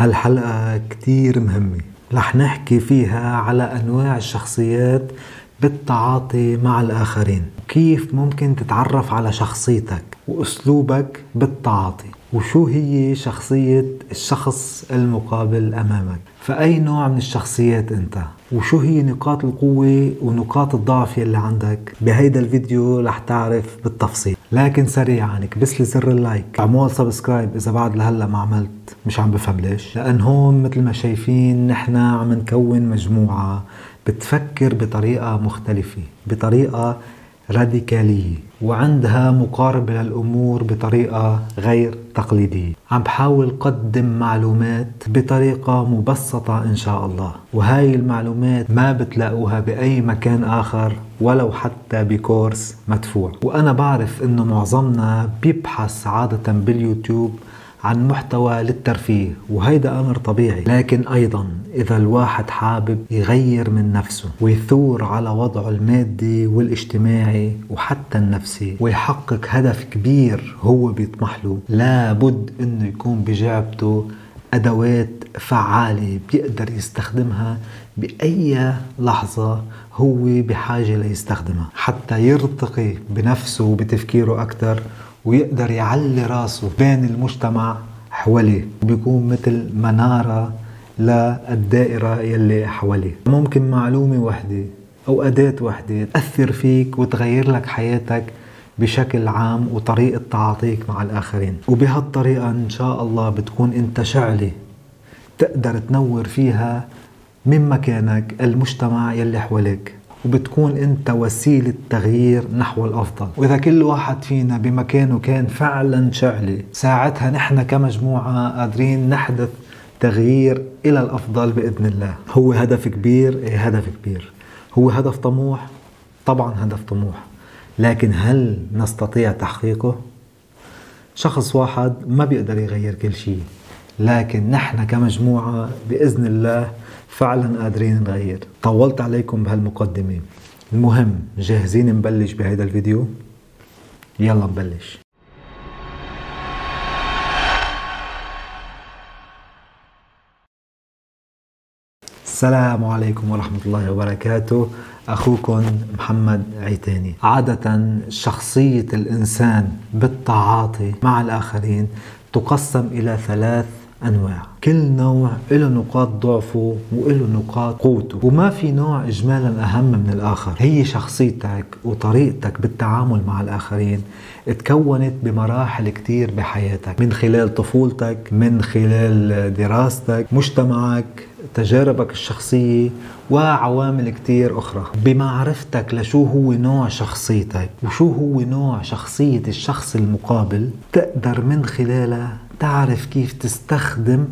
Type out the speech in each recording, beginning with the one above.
هالحلقة كتير مهمة. رح نحكي فيها على أنواع الشخصيات بالتعاطي مع الآخرين. كيف ممكن تتعرف على شخصيتك وأسلوبك بالتعاطي؟ وشو هي شخصية الشخص المقابل أمامك؟ فأي نوع من الشخصيات أنت؟ وشو هي نقاط القوة ونقاط الضعف يلي عندك؟ بهيدا الفيديو رح تعرف بالتفصيل. لكن سريعا كبس لي زر ال like. اعمل subscribe إذا بعد لهلا ما عملت مش عم بفهم ليش. لأن هون مثل ما شايفين نحن عم نكون مجموعة بتفكر بطريقة مختلفة بطريقة راديكالية وعندها مقاربة للأمور بطريقة غير تقليدية. عم بحاول قدم معلومات بطريقة مبسطة إن شاء الله. وهاي المعلومات ما بتلاقوها بأي مكان آخر ولو حتى بكورس مدفوع. وأنا بعرف إنه معظمنا بيبحث عادة باليوتيوب عن محتوى للترفيه وهيدا أمر طبيعي. لكن أيضا إذا الواحد حابب يغير من نفسه ويثور على وضعه المادي والاجتماعي وحتى النفسي ويحقق هدف كبير هو بيطمح له لابد أنه يكون بجعبته أدوات فعالة بيقدر يستخدمها بأي لحظة هو بحاجة ليستخدمها حتى يرتقي بنفسه وبتفكيره أكثر ويقدر يعلي راسه بين المجتمع حواليه. بيكون مثل منارة للدائرة يلي حواليه. ممكن معلومة وحدة أو أداة وحدة تأثر فيك وتغير لك حياتك بشكل عام وطريقة تعاطيك مع الآخرين. وبهالطريقة إن شاء الله بتكون أنت شعلة تقدر تنور فيها من مكانك المجتمع يلي حواليك. وبتكون انت وسيلة تغيير نحو الأفضل. وإذا كل واحد فينا بمكانه كان فعلا شعلة ساعتها نحن كمجموعة قادرين نحدث تغيير إلى الأفضل بإذن الله. هو هدف كبير؟ إيه هدف كبير. هو هدف طموح؟ طبعا هدف طموح. لكن هل نستطيع تحقيقه؟ شخص واحد ما بيقدر يغير كل شيء. لكن نحن كمجموعة بإذن الله فعلا قادرين نغير. طولت عليكم بهالمقدمة المهم جاهزين نبلش بهذا الفيديو؟ يلا نبلش. السلام عليكم ورحمة الله وبركاته. أخوكم محمد عيتاني. عادة شخصية الإنسان بالتعاطي مع الآخرين تقسم إلى ثلاث أنواع. كل نوع له نقاط ضعفه وله نقاط قوته. وما في نوع اجمالا أهم من الآخر. هي شخصيتك وطريقتك بالتعامل مع الآخرين. تكونت بمراحل كتير بحياتك من خلال طفولتك من خلال دراستك مجتمعك تجاربك الشخصية وعوامل كتير أخرى. بمعرفتك لشو هو نوع شخصيتك وشو هو نوع شخصية الشخص المقابل تقدر من خلالها تعرف كيف تستخدم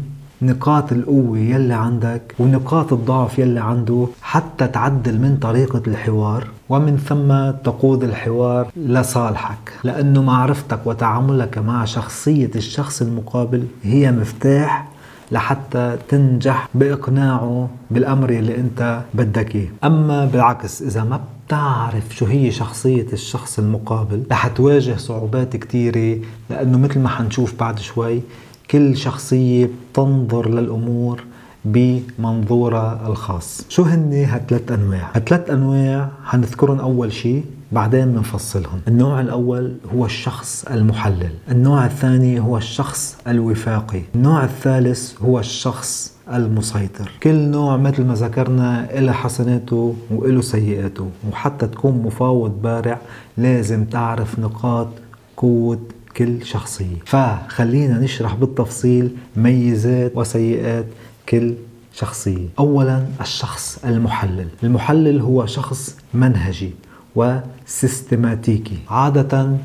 نقاط القوة يلي عندك ونقاط الضعف يلي عنده حتى تعدل من طريقة الحوار ومن ثم تقود الحوار لصالحك. لأنه معرفتك وتعاملك مع شخصية الشخص المقابل هي مفتاح لحتى تنجح بإقناعه بالأمر اللي أنت بدك إياه. أما بالعكس إذا ما بتعرف شو هي شخصية الشخص المقابل رح تواجه صعوبات كثيرة لأنه مثل ما حنشوف بعد شوي كل شخصية بتنظر للأمور بمنظورها الخاص. شو هن هالثلاث أنواع؟ هالثلاث أنواع حنذكرهم أول شيء بعدين بنفصلهم النوع الأول هو الشخص المحلل. النوع الثاني هو الشخص الوفاقي. النوع الثالث هو الشخص المسيطر. كل نوع مثل ما ذكرنا له حسناته وله سيئاته وحتى تكون مفاوض بارع لازم تعرف نقاط قوة كل شخصية فخلينا نشرح بالتفصيل ميزات وسيئات كل شخصية أولا الشخص المحلل. المحلل هو شخص منهجي وسيستماتيكي. عادة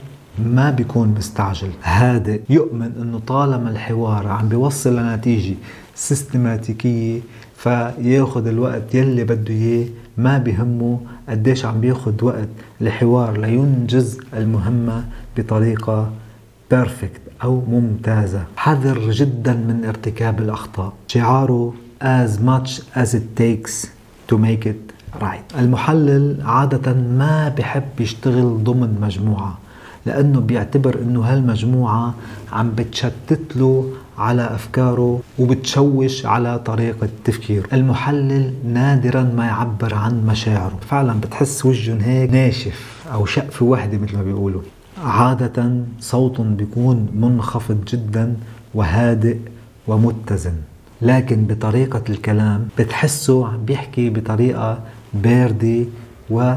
ما بيكون مستعجل. هادئ. يؤمن إنه طالما الحوار عم بيوصل لنتيجة سيستماتيكية فياخذ الوقت يلي بده إياه. ما بهمه قديش عم بياخذ وقت الحوار لينجز المهمة بطريقة perfect أو ممتازة. حذر جدا من ارتكاب الأخطاء. شعاره as much as it takes to make it right. المحلل عادة ما بحب يشتغل ضمن مجموعة لأنه بيعتبر أنه هالمجموعة عم بتشتت له على أفكاره وبتشوش على طريقة تفكيره. المحلل نادرا ما يعبر عن مشاعره. فعلا بتحس وجههم هيك ناشف أو شقفة واحدة مثل ما بيقولوا. عادة صوت بيكون منخفض جدا وهادئ ومتزن لكن بطريقة الكلام بتحسه بيحكي بطريقة باردة و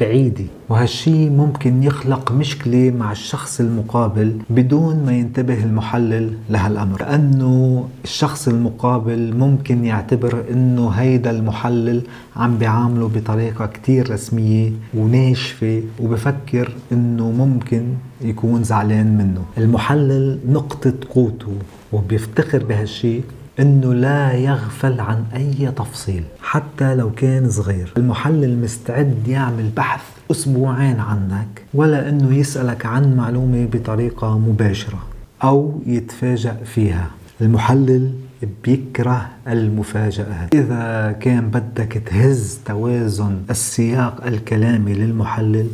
بعيدة. وهالشي ممكن يخلق مشكلة مع الشخص المقابل بدون ما ينتبه المحلل لهالأمر. لأنه الشخص المقابل ممكن يعتبر أنه هيدا المحلل عم بيعامله بطريقة كتير رسمية وناشفة وبفكر أنه ممكن يكون زعلان منه. المحلل نقطة قوته وبيفتخر بهالشي إنه لا يغفل عن أي تفصيل حتى لو كان صغير. المحلل مستعد يعمل بحث أسبوعين عنك ولا إنه يسألك عن معلومة بطريقة مباشرة أو يتفاجأ فيها. المحلل بيكره المفاجآت إذا كان بدك تهز توازن السياق الكلامي للمحلل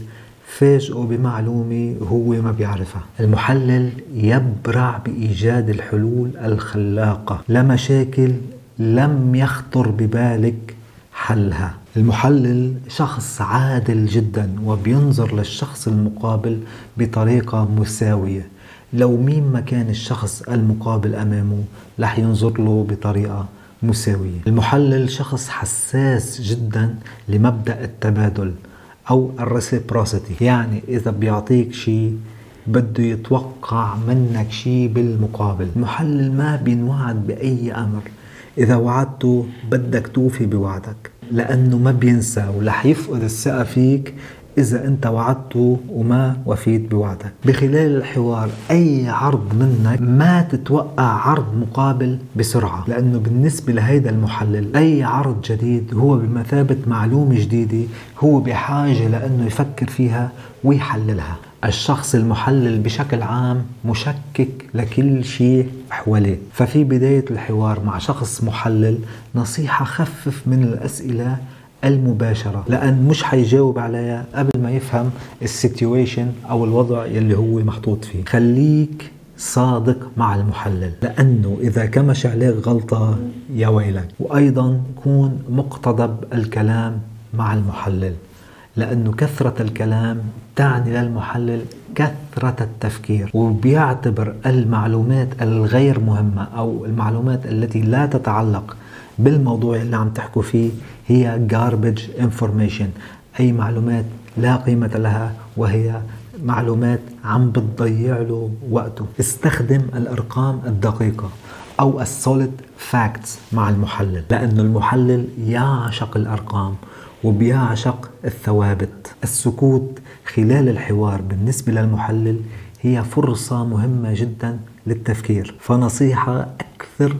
فاجئه بمعلومة هو ما بيعرفها. المحلل يبرع بإيجاد الحلول الخلاقة. لمشاكل لم يخطر ببالك حلها. المحلل شخص عادل جدا وبينظر للشخص المقابل بطريقة مساوية. لو مين ما كان الشخص المقابل أمامه رح ينظر له بطريقة مساوية. المحلل شخص حساس جدا لمبدأ التبادل. أو الريسيبروسيتي. يعني إذا بيعطيك شيء بده يتوقع منك شيء بالمقابل. المحلل ما بينوعد بأي أمر. إذا وعدته بدك توفي بوعدك. لأنه ما بينسى ورح يفقد الثقة فيك إذا أنت وعدته وما وفيت بوعدك. بخلال الحوار أي عرض منك ما تتوقع عرض مقابل بسرعة لأنه بالنسبة لهيدا المحلل أي عرض جديد هو بمثابة معلومة جديدة هو بحاجة لأنه يفكر فيها ويحللها. الشخص المحلل بشكل عام مشكك لكل شيء حواليه. ففي بداية الحوار مع شخص محلل نصيحة خفف من الأسئلة المباشرة لأن مش حيجاوب عليها قبل ما يفهم السيتويشن أو الوضع يلي هو محطوط فيه. خليك صادق مع المحلل لأنه إذا كمش عليك غلطة يا ويلك. وأيضا كون مقتضب الكلام مع المحلل لأنه كثرة الكلام تعني للمحلل كثرة التفكير وبيعتبر المعلومات الغير مهمة أو المعلومات التي لا تتعلق بالموضوع اللي عم تحكوا فيه هي garbage information أي معلومات لا قيمة لها وهي معلومات عم بتضيع له وقته. استخدم الأرقام الدقيقة أو ال solid facts مع المحلل لأنه المحلل يعشق الأرقام وبيعشق الثوابت. السكوت خلال الحوار بالنسبة للمحلل هي فرصة مهمة جدا للتفكير. فنصيحة أكثر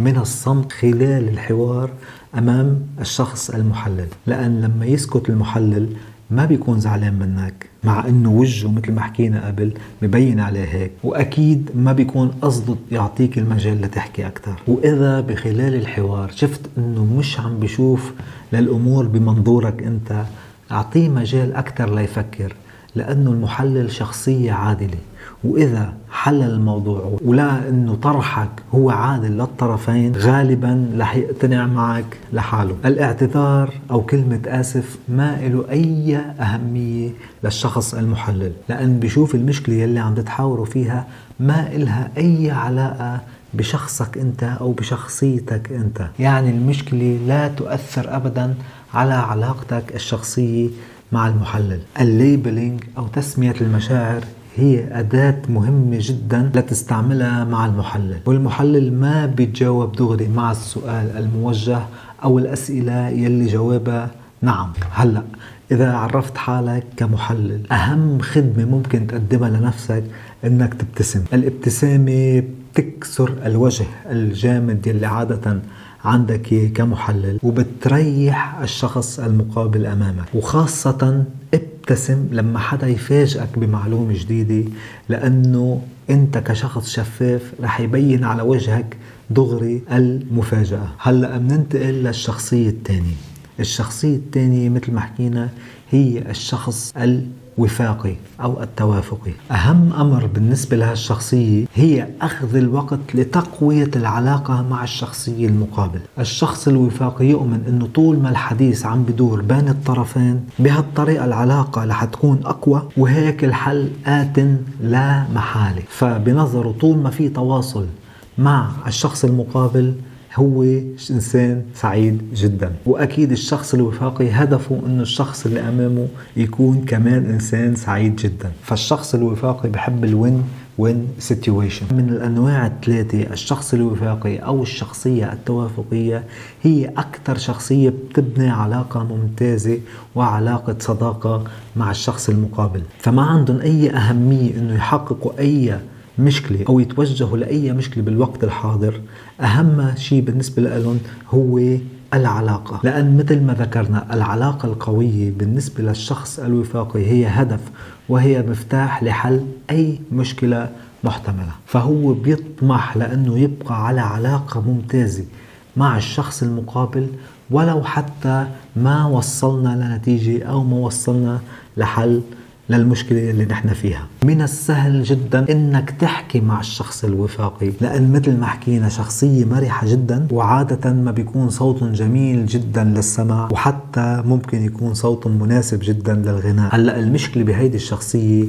من الصمت خلال الحوار أمام الشخص المحلل لأن لما يسكت المحلل ما بيكون زعلان منك مع إنه وجهه مثل ما حكينا قبل مبين عليه هيك وأكيد ما بيكون قصده يعطيك المجال لتحكي أكثر وإذا بخلال الحوار شفت إنه مش عم بيشوف للأمور بمنظورك أنت أعطيه مجال أكثر ليفكر لأنه المحلل شخصية عادلة. وإذا حل الموضوع ولقى إنه طرحك هو عادل للطرفين غالبا رح يقتنع معك لحاله. الاعتذار أو كلمة آسف ما له أي أهمية للشخص المحلل. لأن بشوف المشكلة يلي عم تتحاوروا فيها ما إلها أي علاقة بشخصك أنت أو بشخصيتك أنت. يعني المشكلة لا تؤثر ابدا على علاقتك الشخصية مع المحلل. الليبلينج أو تسمية المشاعر هي أداة مهمة جدا لتستعملها مع المحلل والمحلل ما بيتجاوب دغري مع السؤال الموجه أو الأسئلة يلي جوابها نعم هلأ إذا عرفت حالك كمحلل أهم خدمة ممكن تقدمها لنفسك إنك تبتسم. الابتسامة بتكسر الوجه الجامد يلي عادة عندك كمحلل وبتريح الشخص المقابل أمامك وخاصة ابتسم لما حدا يفاجئك بمعلومة جديدة لأنه أنت كشخص شفاف رح يبين على وجهك دغري المفاجأة. هلأ بننتقل للشخصية الثانية الشخصية الثانية مثل ما حكينا هي الشخص الوفاقي أو التوافقي أهم أمر بالنسبة لهالشخصية هي أخذ الوقت لتقوية العلاقة مع الشخصية المقابل. الشخص الوفاقي يؤمن أنه طول ما الحديث عم بدور بين الطرفين بهالطريقة العلاقة رح تكون أقوى وهيك الحل آت لا محالة. فبنظره طول ما في تواصل مع الشخص المقابل هو إنسان سعيد جدا. وأكيد الشخص الوفاقي هدفه إنه الشخص اللي أمامه يكون كمان إنسان سعيد جدا. فالشخص الوفاقي بحب ال win win situation من الأنواع الثلاثة الشخص الوفاقي أو الشخصية التوافقية هي أكثر شخصية بتبني علاقة ممتازة وعلاقة صداقة مع الشخص المقابل. فما عندهم أي أهمية إنه يحققوا أي مشكلة أو يتوجهوا لأي مشكلة بالوقت الحاضر أهم شيء بالنسبة لهم هو العلاقة. لأن مثل ما ذكرنا العلاقة القوية بالنسبة للشخص الوفاقي هي هدف وهي مفتاح لحل أي مشكلة محتملة. فهو بيطمح لأنه يبقى على علاقة ممتازة مع الشخص المقابل ولو حتى ما وصلنا لنتيجة أو ما وصلنا لحل للمشكلة اللي نحن فيها. من السهل جدا إنك تحكي مع الشخص الوفاقي لأن مثل ما حكينا شخصية مرحة جدا وعادة ما بيكون صوت جميل جدا للسمع وحتى ممكن يكون صوت مناسب جدا للغناء. هلأ المشكلة بهيدي الشخصية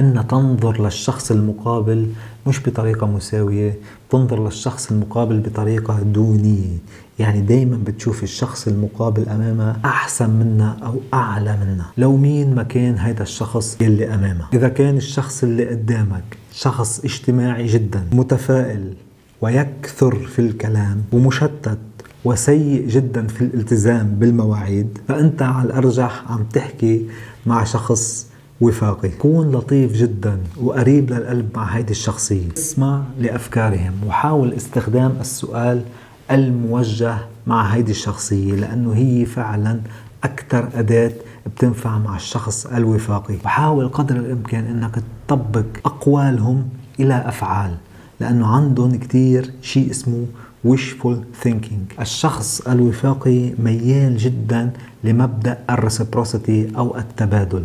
إن تنظر للشخص المقابل مش بطريقة مساوية تنظر للشخص المقابل بطريقة دونية. يعني دايما بتشوف الشخص المقابل أمامها أحسن منا أو أعلى منا لو مين ما كان هذا الشخص يلي أمامها. إذا كان الشخص اللي قدامك شخص اجتماعي جدا متفائل ويكثر في الكلام ومشتت وسيء جدا في الالتزام بالمواعيد فأنت على الأرجح عم تحكي مع شخص وفاقي كون لطيف جدا وقريب للقلب مع هيدي الشخصية. اسمع لأفكارهم وحاول استخدام السؤال الموجه مع هيدي الشخصية لأنه هي فعلا أكثر أداة بتنفع مع الشخص الوفاقي. وحاول قدر الإمكان أنك تطبق أقوالهم إلى أفعال لأنه عندهم كتير شيء اسمه wishful thinking. الشخص الوفاقي ميال جدا لمبدأ الريسبروسيتي أو التبادل.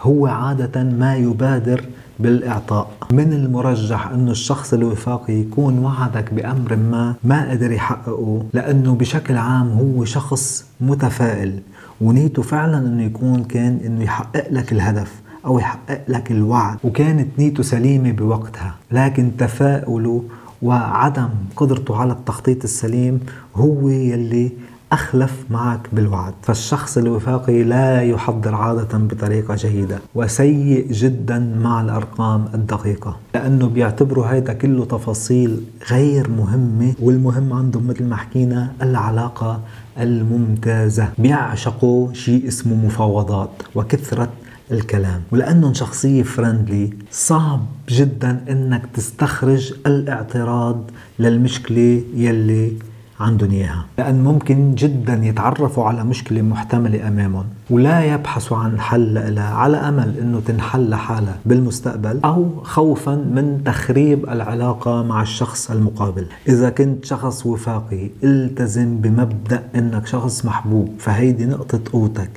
هو عادة ما يبادر بالإعطاء. من المرجح أنه الشخص الوفاقي يكون وعدك بأمر ما ما قدر يحققه لأنه بشكل عام هو شخص متفائل ونيته فعلا أنه يكون كان أنه يحقق لك الهدف أو يحقق لك الوعد وكانت نيته سليمة بوقتها. لكن تفاؤله وعدم قدرته على التخطيط السليم هو يلي أخلف معك بالوعد. فالشخص الوفاقي لا يحضر عادة بطريقة جيدة وسيء جدا مع الأرقام الدقيقة لأنه بيعتبروا هيدا كله تفاصيل غير مهمة والمهم عندهم مثل ما حكينا العلاقة الممتازة. بيعشقوا شيء اسمه مفاوضات وكثرة الكلام ولأنهم شخصية فرندلي صعب جدا إنك تستخرج الإعتراض للمشكلة يلي عندهم إياها. لأن ممكن جدا يتعرفوا على مشكلة محتملة أمامهم ولا يبحثوا عن حل لها على أمل إنه تنحل لحالها بالمستقبل أو خوفا من تخريب العلاقة مع الشخص المقابل. إذا كنت شخص وفاقي التزم بمبدأ إنك شخص محبوب فهيدي نقطة قوتك.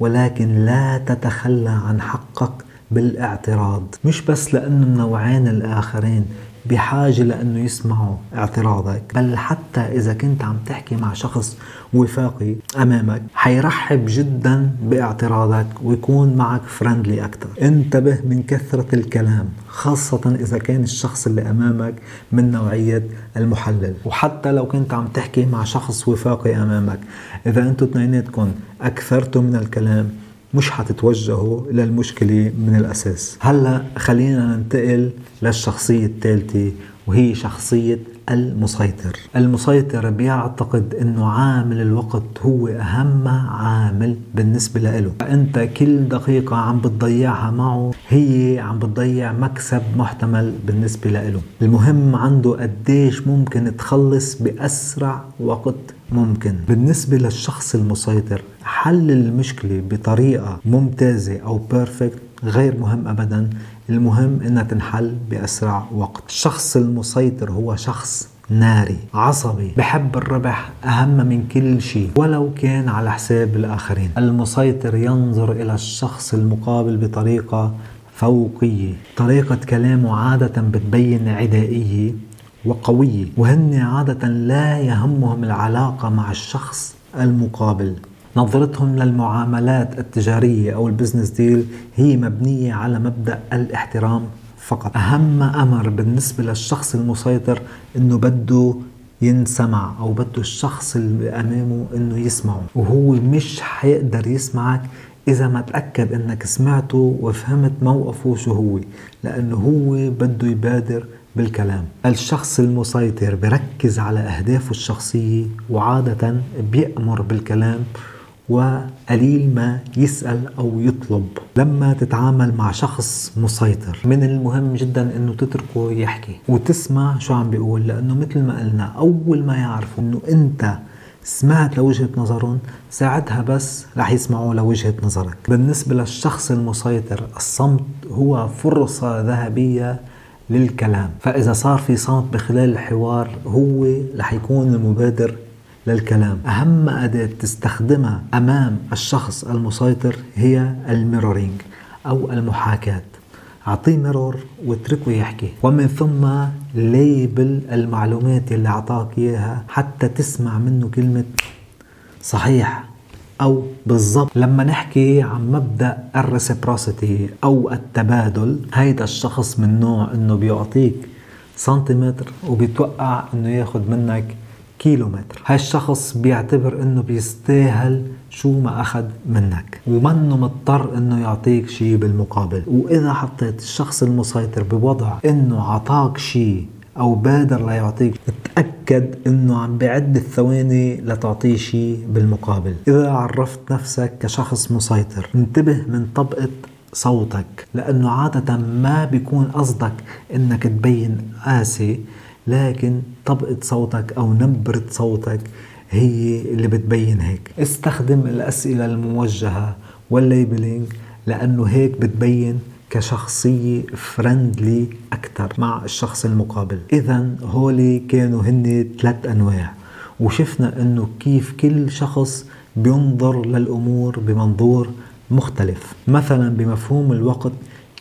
ولكن لا تتخلى عن حقك بالاعتراض. مش بس لأنه النوعين الآخرين بحاجة لأنه يسمعوا اعتراضك. بل حتى إذا كنت عم تحكي مع شخص وفاقي أمامك حيرحب جدا باعتراضك ويكون معك فرندلي أكثر انتبه من كثرة الكلام خاصة إذا كان الشخص اللي أمامك من نوعية المحلل. وحتى لو كنت عم تحكي مع شخص وفاقي أمامك إذا أنتم اثنيناتكم أكثرتوا من الكلام مش حتتوجهوا للمشكلة من الأساس. هلأ خلينا ننتقل للشخصية الثالثة وهي شخصية المسيطر. المسيطر بيعتقد إنه عامل الوقت هو أهم عامل بالنسبة له. فانت كل دقيقة عم بتضيعها معه هي عم بتضيع مكسب محتمل بالنسبة له. المهم عنده قديش ممكن تخلص بأسرع وقت ممكن. بالنسبة للشخص المسيطر حل المشكلة بطريقة ممتازة أو بيرفكت غير مهم أبدا. المهم إنها تنحل بأسرع وقت. الشخص المسيطر هو شخص ناري عصبي بحب الربح أهم من كل شيء ولو كان على حساب الآخرين. المسيطر ينظر إلى الشخص المقابل بطريقة فوقية. طريقة كلامه عادة بتبين عدائية وقوية وهن عادة لا يهمهم العلاقة مع الشخص المقابل. نظرتهم للمعاملات التجارية أو البزنس ديل هي مبنية على مبدأ الاحترام فقط. أهم أمر بالنسبة للشخص المسيطر أنه بده ينسمع أو بده الشخص اللي أمامه أنه يسمعه. وهو مش حيقدر يسمعك إذا ما تأكد أنك سمعته وفهمت موقفه شو هو لأنه هو بده يبادر بالكلام. الشخص المسيطر بركز على أهدافه الشخصية وعادة بيأمر بالكلام وقليل ما يسأل أو يطلب. لما تتعامل مع شخص مسيطر من المهم جدا أنه تتركه يحكي وتسمع شو عم بيقول لأنه مثل ما قلنا أول ما يعرفوا أنه أنت سمعت لوجهة نظرهم ساعتها بس رح يسمعوا لوجهة نظرك. بالنسبة للشخص المسيطر الصمت هو فرصة ذهبية للكلام. فإذا صار في صمت بخلال الحوار هو رح يكون المبادر للكلام. أهم أداة تستخدمها أمام الشخص المسيطر هي ال mirroring أو المحاكاة. أعطيه mirror واتركه يحكي. ومن ثم label المعلومات اللي أعطاك إياها حتى تسمع منه كلمة صحيح أو بالضبط. لما نحكي عن مبدأ ال reciprocity أو التبادل هيدا الشخص من نوع أنه بيعطيك سنتيمتر وبيتوقع أنه ياخد منك كيلومتر. هاي الشخص بيعتبر إنه بيستاهل شو ما اخذ منك. ومنه مضطر إنه يعطيك شيء بالمقابل. وإذا حطيت الشخص المسيطر بوضع إنه عطاك شيء أو بادر ليعطيك تأكد إنه عم بعد الثواني لتعطيه شيء بالمقابل. إذا عرفت نفسك كشخص مسيطر انتبه من طبقة صوتك لأنه عادة ما بيكون قصدك إنك تبين قاسي لكن طبقة صوتك أو نبرة صوتك هي اللي بتبين هيك. استخدم الأسئلة الموجهة والليبلينج لأنه هيك بتبين كشخصية فرندلي أكثر مع الشخص المقابل. إذا هولي كانوا هن ثلاث أنواع وشفنا أنه كيف كل شخص بينظر للأمور بمنظور مختلف. مثلا بمفهوم الوقت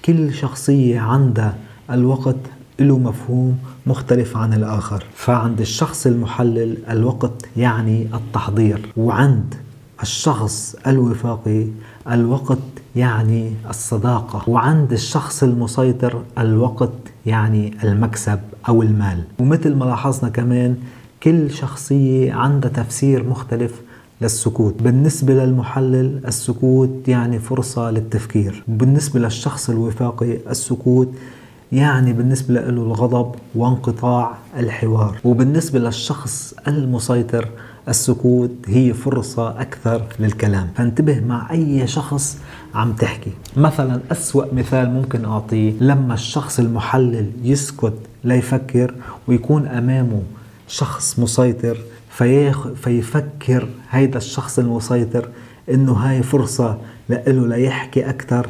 كل شخصية عندها الوقت له مفهوم مختلف عن الآخر. فعند الشخص المحلل الوقت يعني التحضير وعند الشخص الوفاقي الوقت يعني الصداقة وعند الشخص المسيطر الوقت يعني المكسب أو المال. ومثل ما لاحظنا كمان كل شخصية عندها تفسير مختلف للسكوت. بالنسبة للمحلل السكوت يعني فرصة للتفكير. بالنسبة للشخص الوفاقي السكوت يعني بالنسبة له الغضب وانقطاع الحوار. وبالنسبة للشخص المسيطر السكوت هي فرصة أكثر للكلام. فانتبه مع أي شخص عم تحكي. مثلا أسوأ مثال ممكن أعطيه. لما الشخص المحلل يسكت ليفكر ويكون أمامه شخص مسيطر فيخ فيفكر هيدا الشخص المسيطر إنه هاي فرصة لإله ليحكي أكثر.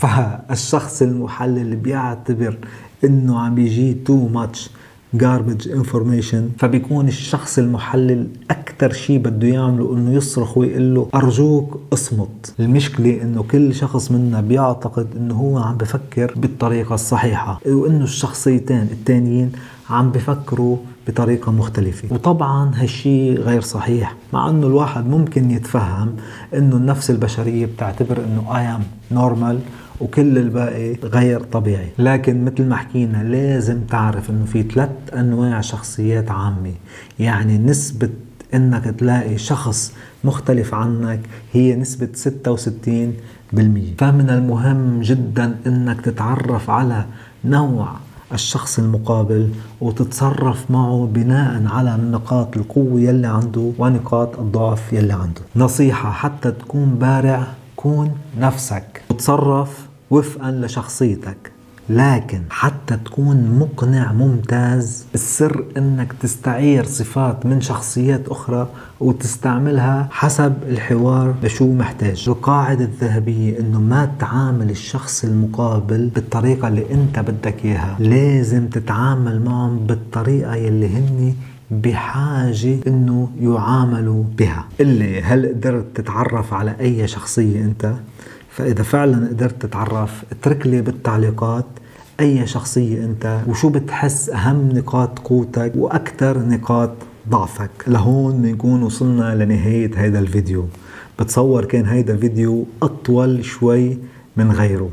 فالشخص المحلل بيعتبر إنه عم بيجي تو ماتش garbage information. فبيكون الشخص المحلل أكثر شيء بده يعمله إنه يصرخ ويقول له أرجوك اصمت. المشكلة إنه كل شخص منا بيعتقد إنه هو عم بفكر بالطريقة الصحيحة وإنه الشخصيتين الثانيين عم بفكروا بطريقة مختلفة. وطبعا هالشي غير صحيح مع إنه الواحد ممكن يتفهم إنه النفس البشرية بتعتبر إنه I am normal وكل الباقي غير طبيعي. لكن مثل ما حكينا لازم تعرف إنه في ثلاث أنواع شخصيات عامة. يعني نسبة إنك تلاقي شخص مختلف عنك هي نسبة 66 بالمية. فمن المهم جدا إنك تتعرف على نوع الشخص المقابل وتتصرف معه بناء على نقاط القوة يلي عنده ونقاط الضعف يلي عنده. نصيحة حتى تكون بارع كون نفسك. وتصرف وفقا لشخصيتك. لكن حتى تكون مقنع ممتاز السر إنك تستعير صفات من شخصيات أخرى وتستعملها حسب الحوار لشو محتاج. القاعدة الذهبية إنه ما تعامل الشخص المقابل بالطريقة اللي أنت بدك إياها. لازم تتعامل معهم بالطريقة يلي هني بحاجة إنه يعاملوا بها. اللي هل قدرت تتعرف على أي شخصية أنت؟ فإذا فعلا قدرت تتعرف اترك لي بالتعليقات أي شخصية أنت وشو بتحس أهم نقاط قوتك وأكثر نقاط ضعفك. لهون بنكون وصلنا لنهاية هذا الفيديو. بتصور كان هيدا فيديو أطول شوي من غيره.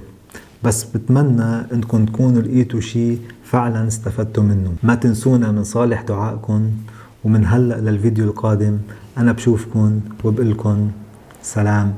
بس بتمنى إنكم تكونوا لقيتوا شيء فعلا استفدتوا منه. ما تنسونا من صالح دعائكم ومن هلأ للفيديو القادم أنا بشوفكم وبقلكم سلام.